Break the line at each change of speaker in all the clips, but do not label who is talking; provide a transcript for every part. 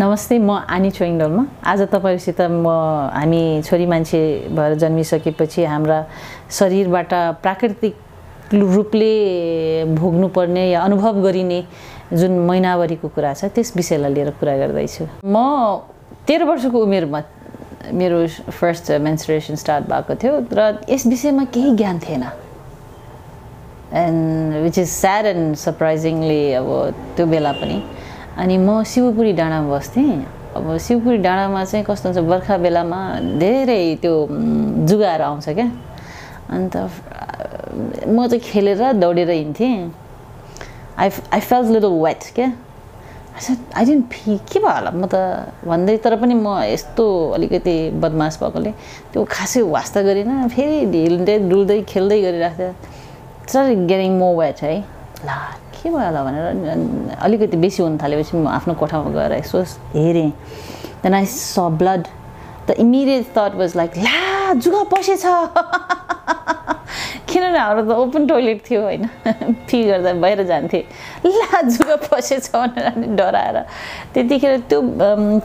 नमस्ते म आनी चोइङडलमा आज तपाईँहरूसित म हामी छोरी मान्छे भएर जन्मिसकेपछि हाम्रा शरीरबाट प्राकृतिक रूपले भोग्नुपर्ने या अनुभव गरिने जुन महिनावरीको कुरा छ त्यस विषयलाई लिएर कुरा गर्दैछु। म तेह्र वर्षको उमेरमा मेरो फर्स्ट मेन्सुरेसन स्टार्ट भएको थियो र यस विषयमा केही ज्ञान थिएन। And which is sad and surprisingly अब त्यो बेला पनि। अनि म शिवपुरी डाँडामा बस्थेँ। अब शिवपुरी डाँडामा चाहिँ कस्तो हुन्छ बर्खा बेलामा धेरै त्यो जुगाहरू आउँछ क्या। अन्त म चाहिँ खेलेर दौडेर हिँड्थेँ। I I felt little wet क्या। आई डेन्ट फी के भयो होला? म त भन्दै तर पनि म यस्तो अलिकति बदमास भएकोले त्यो खासै वास्ता गरिनँ। फेरि हिँड्दै डुल्दै खेल्दै गरिरहेको थियो सर गेटिङ मो वेट है। ला के भयो होला भनेर अलिकति बेसी हुन थालेपछि म आफ्नो कोठामा गएर यसो हेरेँ। Then I saw blood the immediate thought was like ला जुगा पसेछ किनभने हाम्रो त ओपन टोइलेट थियो होइन। फी गर्दा बाहिर जान्थेँ। ला जुगा पसेछ भनेर डराएर। त्यतिखेर त्यो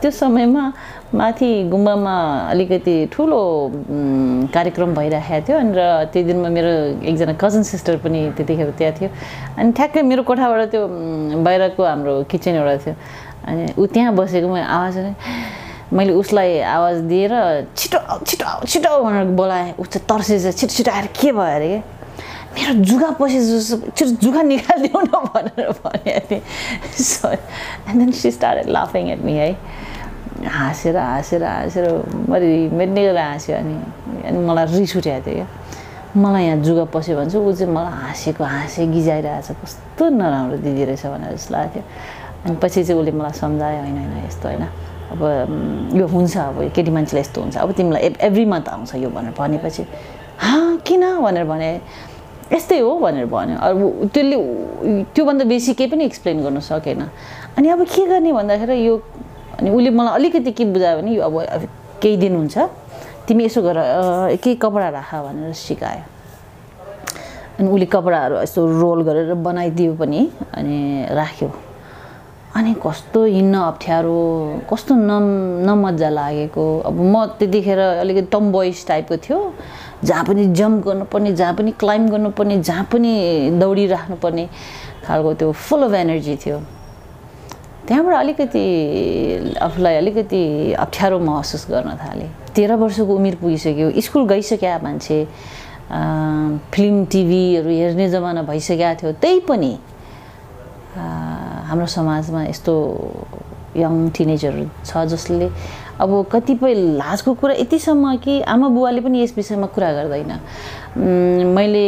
त्यो समयमा माथि गुम्बामा अलिकति ठुलो कार्यक्रम भइरहेको थियो। अनि र त्यो दिनमा मेरो एकजना कजन सिस्टर पनि त्यतिखेर त्यहाँ थियो। अनि ठ्याक्कै मेरो कोठाबाट त्यो बाहिरको हाम्रो किचन एउटा थियो। अनि ऊ त्यहाँ बसेको मैले आवाज मैले उसलाई आवाज दिएर छिटो छिटो छिटो भनेर बोलाएँ। ऊ चाहिँ तर्सेछ छिटो छिटो आएर के भयो अरे? मेरो जुगा पसे छिटो जुगा निकालिदिउ न भनेर भने थिएँ। So and then she start लाफिङ एट मी है। हाँसेर हाँसेर हाँसेर मरि मेट्ने गरेर हाँस्यो अनि अनि मलाई रिस उठेको थियो क्या मलाई यहाँ जुगा पस्यो भने चाहिँ ऊ चाहिँ मलाई हाँसेको हाँसे गिजाइरहेछ कस्तो नराम्रो दिदी रहेछ भनेर जस्तो लाग्थ्यो अनि पछि चाहिँ उसले मलाई सम्झायो होइन होइन यस्तो होइन अब यो हुन्छ अब केटी मान्छेलाई यस्तो हुन्छ अब तिमीलाई एभ्री मन्थ आउँछ यो भनेर भनेपछि हाँ किन भनेर भने यस्तै हो भनेर भन्यो अब त्यसले त्योभन्दा बेसी केही पनि एक्सप्लेन गर्नु सकेन अनि अब के गर्ने भन्दाखेरि यो अनि उसले मलाई अलिकति के बुझायो भने यो अब केही दिन हुन्छ। तिमी यसो गर केही कपडा राख भनेर सिकायो। अनि उसले कपडाहरू यस्तो रोल गरेर बनाइदियो पनि अनि राख्यो। अनि कस्तो हिँड्न अप्ठ्यारो कस्तो नम नमजा लागेको। अब म त्यतिखेर अलिकति टम्बोइस टाइपको थियो। जहाँ पनि जम्प गर्नुपर्ने जहाँ पनि क्लाइम्ब गर्नुपर्ने जहाँ पनि दौडिराख्नुपर्ने खालको त्यो फुल अफ एनर्जी थियो। त्यहाँबाट अलिकति आफूलाई अलिकति अप्ठ्यारो महसुस गर्न थालेँ। तेह्र वर्षको उमेर पुगिसक्यो। स्कुल गइसक्यो मान्छे फिल्म टिभीहरू हेर्ने जमाना भइसकेको थियो। त्यही पनि हाम्रो समाजमा यस्तो यङ टिनेजरहरू छ जसले अब कतिपय लाजको कुरा यतिसम्म कि आमा बुवाले पनि यस विषयमा कुरा गर्दैन। मैले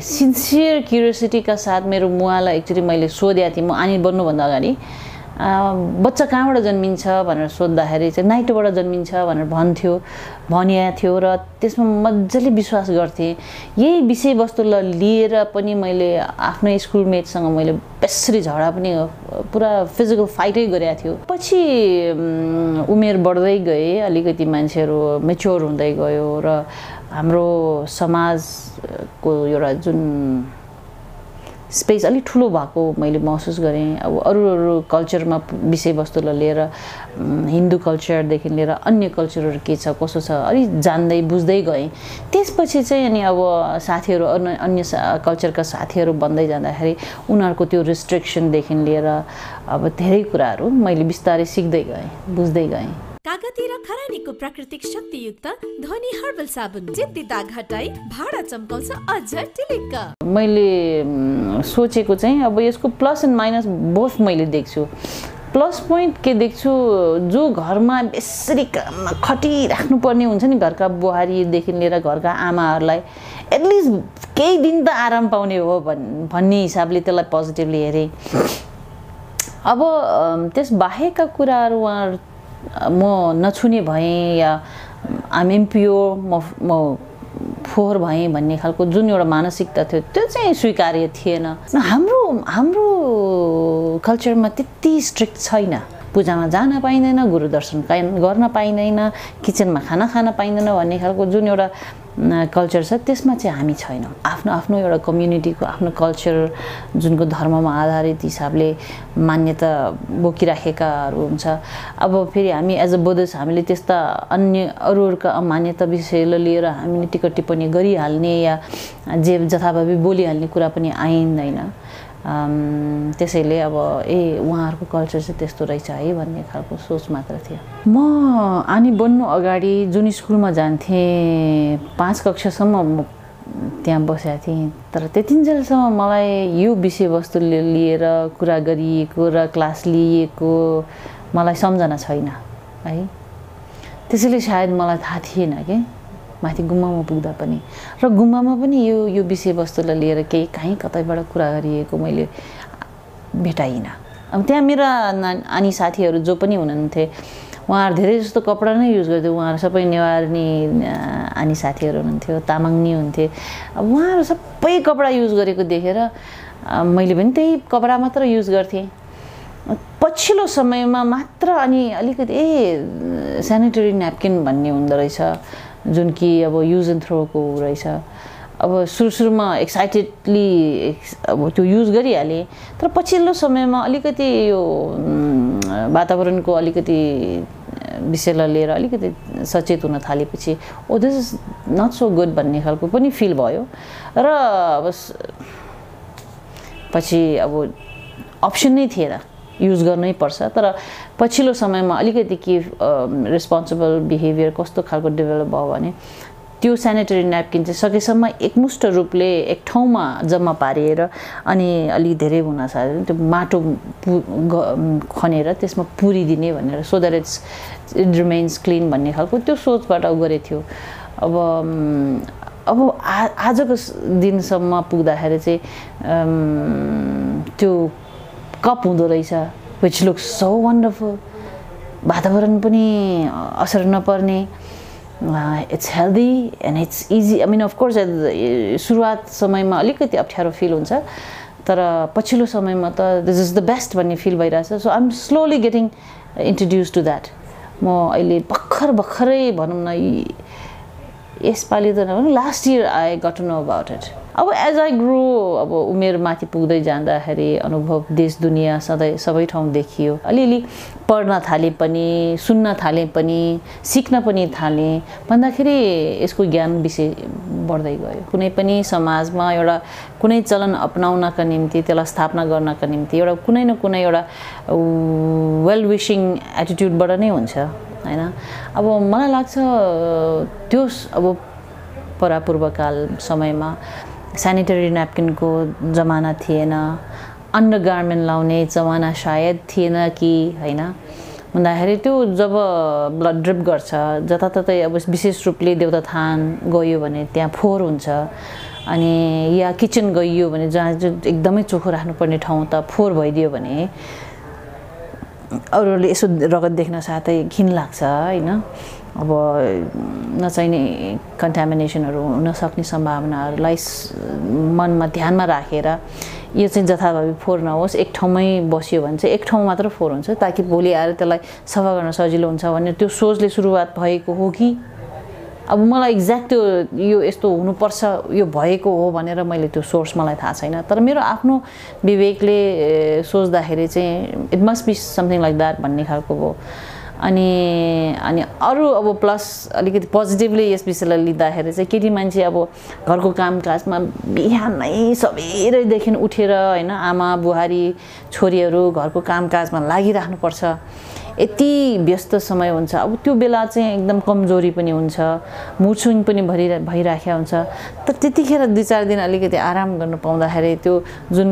सिन्सियर क्युरियोसिटीका साथ मेरो मुवालाई एक्चुली मैले सोधेको थिएँ। म आनी बन्नुभन्दा अगाडि बच्चा कहाँबाट जन्मिन्छ भनेर सोद्धाखेरि चाहिँ नाइटोबाट जन्मिन्छ भनेर भन्थ्यो भनिएको थियो र त्यसमा मजाले विश्वास गर्थेँ। यही विषयवस्तुलाई लिएर पनि मैले आफ्नै स्कुलमेटसँग मैले बेसरी झगडा पनि पुरा फिजिकल फाइटै गरेको थियो। पछि उमेर बढ्दै गए अलिकति मान्छेहरू मेच्योर हुँदै गयो र हाम्रो समाजको एउटा जुन स्पेस अलिक ठुलो भएको मैले महसुस गरेँ। अब अरू अरू कल्चरमा विषयवस्तुलाई लिएर हिन्दू कल्चरदेखि लिएर अन्य कल्चरहरू के छ कसो छ अलिक जान्दै बुझ्दै गएँ। त्यसपछि चाहिँ अनि अब साथीहरू अन्य कल्चरका साथीहरू बन्दै जाँदाखेरि उनीहरूको त्यो रिस्ट्रिक्सनदेखि लिएर अब धेरै कुराहरू मैले बिस्तारै सिक्दै गएँ बुझ्दै गएँ।
कागती र खरानीको प्राकृतिक शक्तियुक्त ध्वनि हर्बल साबुन। जित्ती दाग हटाई भाडा चम्काउँछ अझ टिलिक्क।
मैले सोचेको चाहिँ अब यसको प्लस एन्ड माइनस बोथ मैले देख्छु। प्लस पोइन्ट के देख्छु जो घरमा बेसरी खटिराख्नु पर्ने हुन्छ नि घरका बुहारीदेखि लिएर घरका आमाहरूलाई एटलिस्ट केही दिन त आराम पाउने हो भन् भन्ने हिसाबले त्यसलाई पोजिटिभली हेरेँ। अब त्यस बाहेकका कुराहरू उहाँहरू म नछुने भएँ या आम एमपिओ म म फोहोर भएँ भन्ने खालको जुन एउटा मानसिकता थियो त्यो चाहिँ स्वीकार्य थिएन। हाम्रो हाम्रो कल्चरमा त्यति स्ट्रिक्ट छैन। पूजामा जान पाइँदैन गुरु दर्शन गर्न पाइँदैन किचनमा खाना खान पाइँदैन भन्ने खालको जुन एउटा कल्चर छ त्यसमा चाहिँ हामी छैनौँ। आफ्नो आफ्नो एउटा कम्युनिटीको आफ्नो कल्चर जुनको धर्ममा आधारित हिसाबले मान्यता बोकिराखेकाहरू हुन्छ। अब फेरि हामी एज अ बुद्धिस्ट हामीले त्यस्ता अन्य अरू अरूका मान्यता विषयलाई लिएर हामीले टिकट टिप्पणी गरिहाल्ने या जे जथाभावी बोलिहाल्ने कुरा पनि आइँदैन। त्यसैले अब ए उहाँहरूको कल्चर चाहिँ त्यस्तो रहेछ है भन्ने खालको सोच मात्र थियो। म आनी बन्नु अगाडि जुन स्कुलमा जान्थेँ पाँच कक्षासम्म म त्यहाँ बसेको थिएँ। तर त्यतिन्जेलसम्म मलाई यो विषयवस्तुले लिएर कुरा गरिएको र क्लास लिएको मलाई सम्झना छैन है। त्यसैले सायद मलाई थाहा थिएन कि। माथि गुम्बामा पुग्दा पनि। र गुम्बामा पनि यो यो विषयवस्तुलाई लिएर केही कहीँ कतैबाट कुरा गरिएको मैले भेटाइनँ। अब त्यहाँ मेरा ना आनी साथीहरू जो पनि हुनुहुन्थे उहाँहरू धेरै जस्तो कपडा नै युज गर्थ्यो। उहाँहरू सबै नेवारनी अँ, आनी साथीहरू हुनुहुन्थ्यो तामाङनी हुन्थे। अब उहाँहरू सबै कपडा युज गरेको देखेर मैले पनि त्यही कपडा मात्र युज गर्थेँ। पछिल्लो समयमा मात्र अनि अलिकति ए सेनिटरी न्यापकिन भन्ने हुँदो रहेछ। जुन कि अब युज एन्ड थ्रोको रहेछ। अब सुरु सुरुमा एक्साइटेडली अब त्यो युज गरिहालेँ तर पछिल्लो समयमा अलिकति यो वातावरणको अलिकति विषयलाई लिएर अलिकति सचेत हुन थालेपछि ओ this is not so good भन्ने खालको पनि फिल भयो। र अब पछि अब अप्सन नै थिएन। युज गर्नै पर्छ। तर पछिल्लो समयमा अलिकति के रेस्पोन्सिबल बिहेभियर कस्तो खालको डेभलप भयो भने त्यो सेनिटरी न्यापकिन चाहिँ सकेसम्म एकमुष्ट रूपले एक ठाउँमा जम्मा पारिएर अनि अलि धेरै हुन सक्यो त्यो माटो पु खनेर त्यसमा पुरिदिने भनेर so that it's it remains clean भन्ने खालको त्यो सोचबाट गरेको थियो। अब अब आ आजको दिनसम्म पुग्दाखेरि चाहिँ त्यो कप हुँदो रहेछ विच लुक्स सो वन्डरफुल वातावरण पनि असर नपर्ने it's healthy and it's easy I mean of course सुरुवात समयमा अलिकति अप्ठ्यारो फिल हुन्छ तर पछिल्लो समयमा त दिस इज द बेस्ट भन्ने फिल भइरहेछ. So I'm slowly getting introduce to that म अहिले भर्खर भर्खरै भनौँ न यसपालि त नभनौँ last year I got know about it अब एज आई ग्रो अब उमेर माथि पुग्दै जाँदाखेरि अनुभव देश दुनियाँ सधैँ सबै ठाउँ देखियो। अलिअलि पढ्न थाले पनि सुन्न थाले पनि सिक्न पनि थालेँ। भन्दाखेरि यसको ज्ञान विषय बढ्दै गयो। कुनै पनि समाजमा एउटा कुनै चलन अपनाउनका निम्ति त्यसलाई स्थापना गर्नका निम्ति एउटा कुनै न कुनै एउटा वेल विसिङ एटिट्युडबाट नै हुन्छ होइन? अब मलाई लाग्छ त्यो अब परापूर्वकाल समयमा सेनिटरी न्यापकिनको जमाना थिएन। अन्डर गार्मेन्ट लाउने जमाना सायद थिएन कि होइन? भन्दाखेरि त्यो जब ब्लड ड्रिप गर्छ जताततै अब विशेष रूपले देवताथान गयो भने त्यहाँ फोहोर हुन्छ। अनि या किचन गइयो भने जहाँ एकदमै चोखो राख्नुपर्ने ठाउँ त फोहोर भइदियो भने अरूहरूले यसो रगत देख्न साथै घिन लाग्छ होइन? अब नचाहिने कन्टामिनेसनहरू हुनसक्ने सम्भावनाहरूलाई मनमा ध्यानमा राखेर यो चाहिँ जथाभावी फोहोर नहोस् एक ठाउँमै बस्यो भने चाहिँ एक ठाउँ मात्र फोहोर हुन्छ ताकि भोलि आएर त्यसलाई सफा गर्न सजिलो हुन्छ भन्ने त्यो सोचले सुरुवात भएको हो कि? अब मलाई एक्ज्याक्ट त्यो यो यस्तो हुनुपर्छ यो भएको हो भनेर मैले त्यो सोर्स मलाई थाहा छैन। तर मेरो आफ्नो विवेकले सोच्दाखेरि चाहिँ it must be something like that भन्ने खालको अनि अनि अरू अब प्लस अलिकति पोजिटिभली यस विषयलाई लिँदाखेरि चाहिँ केटी मान्छे अब घरको कामकाजमा बिहानै सबेरैदेखि उठेर होइन आमा बुहारी छोरीहरू घरको कामकाजमा लागिराख्नुपर्छ। यति व्यस्त समय हुन्छ। अब त्यो बेला चाहिँ एकदम कमजोरी पनि हुन्छ स्विङ पनि भरि भइराखेको हुन्छ। तर त्यतिखेर दुई चार दिन अलिकति आराम गर्नु पाउँदाखेरि त्यो जुन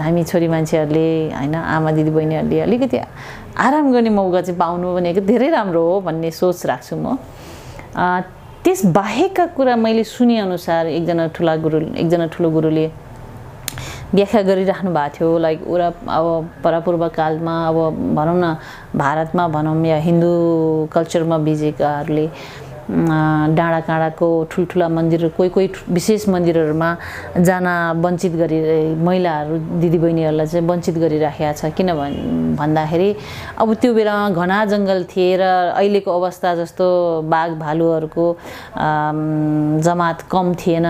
हामी छोरी मान्छेहरूले होइन आमा दिदी बहिनीहरूले अलिकति आराम गर्ने मौका चाहिँ पाउनु भनेको धेरै राम्रो हो भन्ने सोच राख्छु म। त्यस बाहेकका कुरा मैले सुनेअनुसार एकजना ठुला गुरु एकजना ठुलो गुरुले व्याख्या गरिराख्नु भएको थियो। लाइक उरा अब परापूर्व कालमा अब भनौँ न भारतमा भनौँ या हिन्दू कल्चरमा बिजेकाहरूले डाँडा काँडाको ठुल्ठुला मन्दिर कोही कोही विशेष मन्दिरहरूमा जान वञ्चित गरी महिलाहरू दिदीबहिनीहरूलाई चाहिँ वञ्चित गरिराखेका छ। किन भन्दाखेरि अब त्यो बेलामा घना जङ्गल थिए र अहिलेको अवस्था जस्तो बाघ भालुहरूको जमात कम थिएन।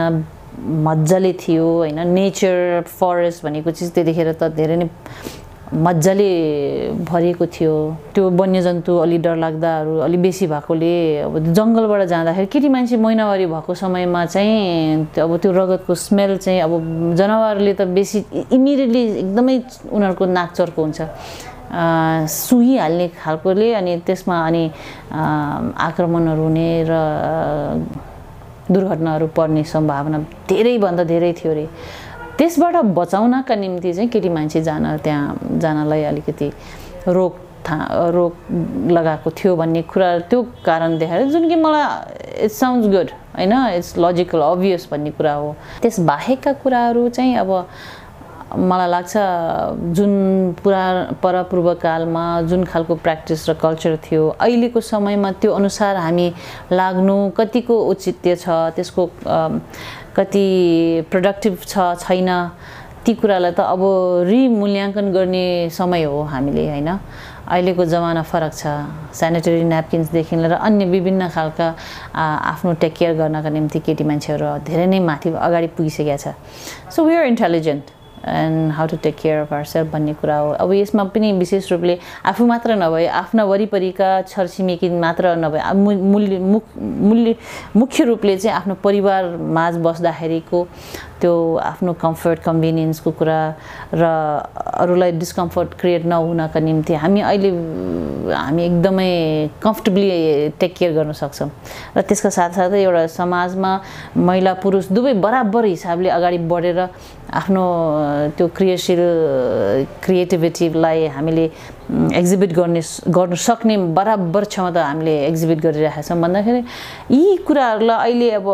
मजाले थियो होइन? नेचर फरेस्ट भनेको चिज त्यतिखेर त धेरै नै मजाले भरिएको थियो। त्यो वन्यजन्तु अलि डरलाग्दाहरू अलि बेसी भएकोले अब जङ्गलबाट जाँदाखेरि केटी मान्छे महिनावारी भएको समयमा चाहिँ अब त्यो रगतको स्मेल चाहिँ अब जनावरले त बेसी इमिडिएटली एकदमै उनीहरूको नाक चर्को हुन्छ। सुहिहाल्ने खालकोले अनि त्यसमा अनि आक्रमणहरू हुने र दुर्घटनाहरू पर्ने सम्भावना धेरैभन्दा धेरै थियो अरे। त्यसबाट बचाउनका निम्ति चाहिँ केटी मान्छे जान त्यहाँ जानलाई अलिकति रोक था रोक लगाएको थियो भन्ने कुरा त्यो कारण देखाएर जुन कि मलाई इट्स साउन्ड्स गुड होइन इट्स लजिकल अभियस भन्ने कुरा हो। त्यस बाहेकका कुराहरू चाहिँ अब मलाई लाग्छ जुन पुरा परपूर्वकालमा जुन खालको प्र्याक्टिस र कल्चर थियो अहिलेको समयमा त्यो अनुसार हामी लाग्नु कतिको औचित्य छ त्यसको कति प्रोडक्टिभ छ छैन ती कुरालाई त अब रिमूल्याङ्कन गर्ने समय हो हामीले होइन? अहिलेको जमाना फरक छ। सेनिटरी नेपकिन्सदेखि लिएर अन्य विभिन्न खालका आफ्नो टेक केयर गर्नका निम्ति केटी मान्छेहरू धेरै नै माथि अगाडि पुगिसकेका छ। So we are intelligent and how to take care of our self भन्ने कुरा हो। अब यसमा पनि विशेष रूपले आफू मात्र नभए आफ्ना वरिपरिका छरछिमेकी मात्र नभए मूल्य मूल्य मुख्य रूपले चाहिँ आफ्नो परिवार माझ बस्दाखेरिको त्यो आफ्नो कम्फर्ट कन्भिनियन्सको कुरा र अरूलाई डिस्कम्फर्ट क्रिएट नहुनका निम्ति हामी अहिले हामी एकदमै कम्फर्टेबली टेक केयर गर्न सक्छौँ। र त्यसका साथसाथै एउटा समाजमा महिला पुरुष दुवै बराबर हिसाबले अगाडि बढेर आफ्नो त्यो क्रियाशील क्रिएटिभिटीलाई हामीले एक्जिबिट गर्ने गर्नु सक्ने बराबर क्षमता हामीले एक्जिबिट गरिरहेका छौँ। भन्दाखेरि यी कुराहरूलाई अहिले अब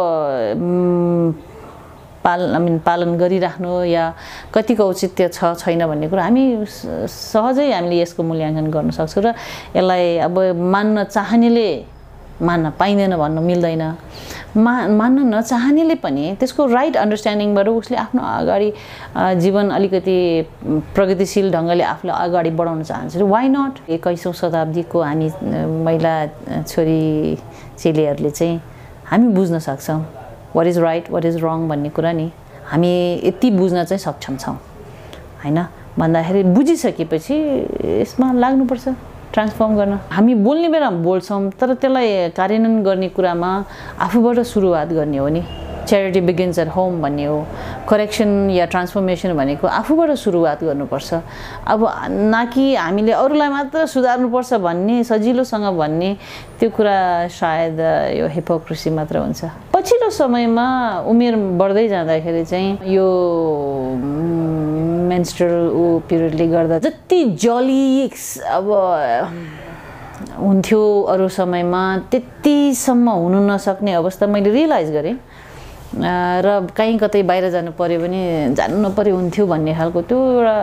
पाल आई मिन पालन गरिराख्नु या कतिको औचित्य छ छैन भन्ने कुरा हामी सहजै हामीले यसको मूल्याङ्कन गर्न सक्छौँ र यसलाई अब मान्न चाहनेले मान्न पाइँदैन भन्नु मिल्दैन। मा मान्न नचाहनेले पनि त्यसको राइट अन्डरस्ट्यान्डिङबाट उसले आफ्नो अगाडि जीवन अलिकति प्रगतिशील ढङ्गले आफूलाई अगाडि बढाउन चाहन्छ। वाइ नट एक्काइसौँ शताब्दीको हामी महिला छोरी चेलीहरूले चाहिँ हामी बुझ्न सक्छौँ। What is right what is wrong भन्ने कुरा नि हामी यति बुझ्न चाहिँ सक्षम छौँ। होइन? भन्दाखेरि बुझिसकेपछि यसमा लाग्नुपर्छ। ट्रान्सफर्म गर्न। हामी बोल्ने बेलामा बोल्छौँ तर त्यसलाई कार्यान्वयन गर्ने कुरामा आफूबाट सुरुवात गर्ने हो नि। च्यारिटी बिगिन्स एट होम भन्ने हो। करेक्सन या ट्रान्सफर्मेसन भनेको आफूबाट सुरुवात गर्नुपर्छ। अब न कि हामीले अरूलाई मात्र सुधार्नुपर्छ भन्ने सजिलोसँग भन्ने त्यो कुरा सायद यो हिपोक्रेसी मात्र हुन्छ। पछिल्लो समयमा उमेर बढ्दै जाँदाखेरि चाहिँ यो मेन्स्ट्रल ऊ पिरियडले गर्दा जति जली अब हुन्थ्यो अरू समयमा त्यतिसम्म हुनु नसक्ने अवस्था मैले रियलाइज गरेँ। र कहीँ कतै बाहिर जानु पऱ्यो भने जानु नपऱ्यो हुन्थ्यो भन्ने खालको त्यो एउटा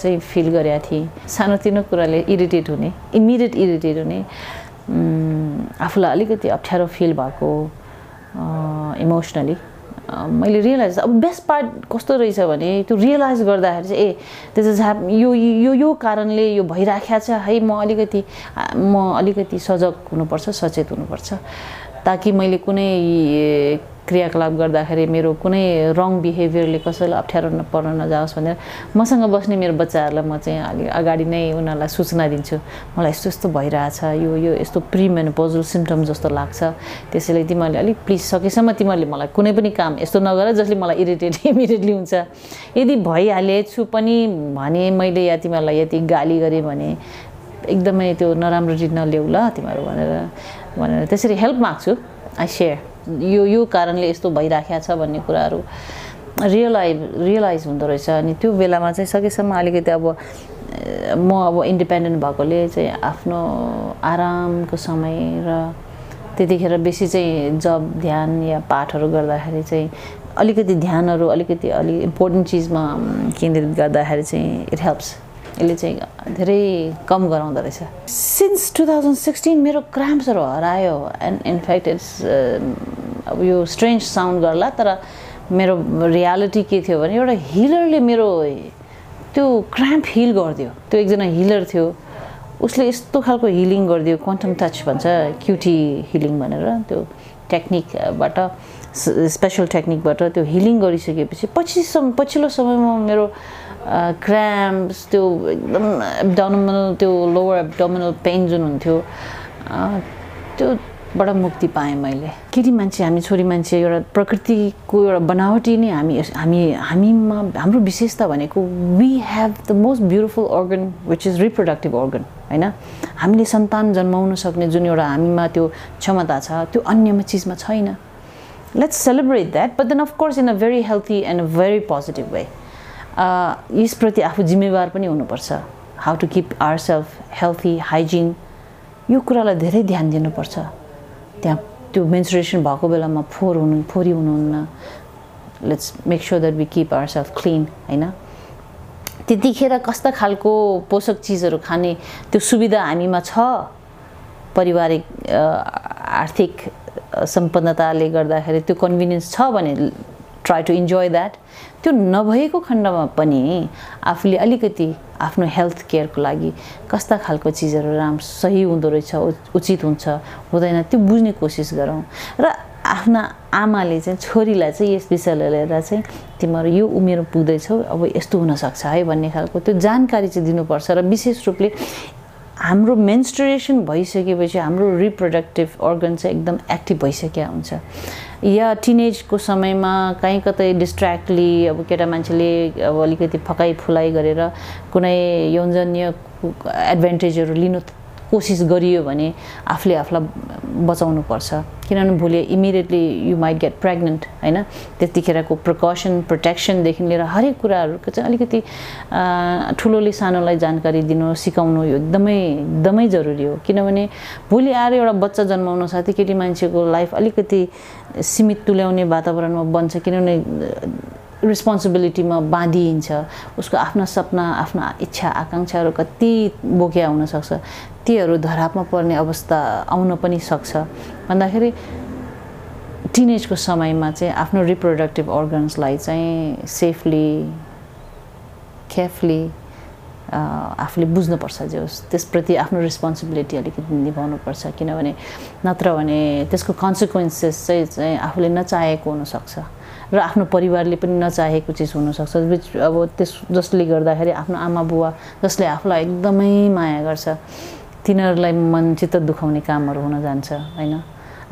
चाहिँ फिल गरेका थिएँ। सानोतिनो कुराले इरिटेट हुने इमिडिएट इरिटेट हुने आफूलाई अलिकति अप्ठ्यारो फिल भएको इमोसनली मैले रियलाइज अब बेस्ट पार्ट कस्तो रहेछ भने त्यो रियलाइज गर्दाखेरि चाहिँ ए दिस इज ह्याप यो यो यो कारणले यो भइराखेको छ है म अलिकति म अलिकति सजग हुनुपर्छ सचेत हुनुपर्छ ताकि मैले कुनै क्रियाकलाप गर्दाखेरि मेरो कुनै रङ बिहेभियरले कसैलाई अप्ठ्यारो पर्न नजाओस् भनेर मसँग बस्ने मेरो बच्चाहरूलाई म चाहिँ अलिक अगाडि नै उनीहरूलाई सूचना दिन्छु। मलाई यस्तो यस्तो भइरहेछ यो यो यस्तो प्रि मेनोपोजल सिम्टम जस्तो लाग्छ। त्यसैले तिमीहरूले अलिक प्लिज सकेसम्म तिमीहरूले मलाई कुनै पनि काम यस्तो नगर जसले मलाई इरिटेट इमिडिएटली हुन्छ। यदि भइहालेछु पनि भने मैले या तिमीहरूलाई यति गाली गरेँ भने एकदमै त्यो नराम्रो रिट नल्याउ ल तिमीहरू भनेर भनेर त्यसरी हेल्प माग्छु आई सेयर यो यो कारणले यस्तो भइराखेको छ भन्ने कुराहरू रियलाइज रियलाइज हुँदो रहेछ। अनि त्यो बेलामा चाहिँ सकेसम्म अलिकति अब म अब इन्डिपेन्डेन्ट भएकोले चाहिँ आफ्नो आरामको समय र त्यतिखेर बेसी चाहिँ जब ध्यान या पाठहरू गर्दाखेरि चाहिँ अलिकति ध्यानहरू अलिकति अलिक इम्पोर्टेन्ट चिजमा केन्द्रित गर्दाखेरि चाहिँ इट हेल्प्स यसले चाहिँ धेरै कम गराउँदो रहेछ सिन्स टु थाउजन्ड सिक्सटिन मेरो क्राम्प्सहरू हरायो एन्ड इनफ्याक्ट इट्स अब यो स्ट्रेन्ज साउन्ड गर्ला तर मेरो रियालिटी के थियो भने एउटा हिलरले मेरो त्यो क्राम्प हिल गरिदियो। त्यो एकजना हिलर थियो। उसले यस्तो खालको हिलिङ गरिदियो क्वान्टम टच भन्छ क्युटी हिलिङ भनेर त्यो टेक्निकबाट स्पेसल टेक्निकबाट त्यो हिलिङ गरिसकेपछि पछिसम्म पछिल्लो समयमा मेरो क्राम्प्स त्यो एकदम एब्डोमिनल त्यो लोवर एब्डोमिनल पेन जुन हुन्थ्यो त्योबाट मुक्ति पाएँ मैले केटी मान्छे हामी छोरी मान्छे एउटा प्रकृतिको एउटा बनावटी नै हामी हामी हामीमा हाम्रो विशेषता भनेको we have the most beautiful organ which is reproductive organ होइन हामीले सन्तान जन्माउन सक्ने जुन एउटा हामीमा त्यो क्षमता छ त्यो अन्यमा चिजमा छैन let's celebrate that but then of course in a very healthy and a very positive way यसप्रति आफू जिम्मेवार पनि हुनुपर्छ। How to keep our self healthy hygiene यो कुरालाई धेरै ध्यान दिनुपर्छ। त्यहाँ त्यो मेन्सुरेसन भएको बेलामा फोहोर हुनु फोहोरी हुनुहुन्न। Let's make sure that we keep our self clean होइन? त्यतिखेर कस्ता खालको पोषक चिजहरू खाने त्यो सुविधा हामीमा छ? पारिवारिक आर्थिक सम्पन्नताले गर्दाखेरि त्यो कन्भिनियन्स छ भने ट्राई टु इन्जोय द्याट त्यो नभएको खण्डमा पनि आफूले अलिकति आफ्नो हेल्थ केयरको लागि कस्ता खालको चिजहरू राम्रो सही हुँदो रहेछ उचित हुन्छ हुँदैन त्यो बुझ्ने कोसिस गरौँ। र आफ्ना आमाले चाहिँ छोरीलाई चाहिँ यस विषयलाई लिएर चाहिँ तिमीहरू यो उमेर पुग्दैछौ अब यस्तो हुनसक्छ है भन्ने खालको त्यो जानकारी चाहिँ दिनुपर्छ र विशेष रूपले हाम्रो मेन्स्टुरेसन भइसकेपछि हाम्रो रिप्रोडक्टिभ अर्गन चाहिँ एकदम एक्टिभ भइसकेका हुन्छ। या टिनेजको समयमा कहीँ कतै डिस्ट्र्याक्टली अब केटा मान्छेले अब अलिकति फकाइ फुलाइ गरेर कुनै यौनजन्य एडभान्टेजहरू लिनु कोसिस गरियो भने आफूले आफूलाई बचाउनु पर्छ किनभने भोलि immediately you might get pregnant होइन? त्यतिखेरको प्रिकसन प्रोटेक्सनदेखि लिएर हरेक कुराहरूको चाहिँ अलिकति ठुलोले सानोलाई जानकारी दिनु सिकाउनु यो एकदमै एकदमै जरुरी हो। किनभने भोलि आएर एउटा बच्चा जन्माउन साथै केटी मान्छेको लाइफ अलिकति सीमित तुल्याउने वातावरणमा बन्छ किनभने रिस्पोन्सिबिलिटीमा बाँधिन्छ। उसको आफ्ना सपना आफ्ना इच्छा आकाङ्क्षाहरू कति बोकिया हुनसक्छ तीहरू धरापमा पर्ने अवस्था आउन पनि सक्छ। भन्दाखेरि टिनेजको समयमा चाहिँ आफ्नो रिप्रोडक्टिभ अर्गन्सलाई चाहिँ सेफली केयरफुली आफूले बुझ्नुपर्छ जे होस्। त्यसप्रति आफ्नो रेस्पोन्सिबिलिटी अलिकति निभाउनुपर्छ। किनभने नत्र भने त्यसको कन्सिक्वेन्सेस चाहिँ चाहिँ आफूले नचाहेको हुनसक्छ र आफ्नो परिवारले पनि नचाहेको चिज हुनसक्छ विच अब त्यस जसले गर्दाखेरि आफ्नो आमा बुवा जसले आफूलाई एकदमै माया गर्छ। तिनीहरूलाई मन चित्त दुखाउने कामहरू हुन जान्छ होइन?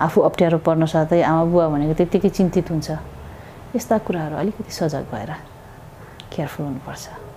आफू अप्ठ्यारो पर्न साथै आमा बुवा भनेको त्यत्तिकै चिन्तित हुन्छ। यस्ता कुराहरू अलिकति सजग भएर केयरफुल हुनुपर्छ।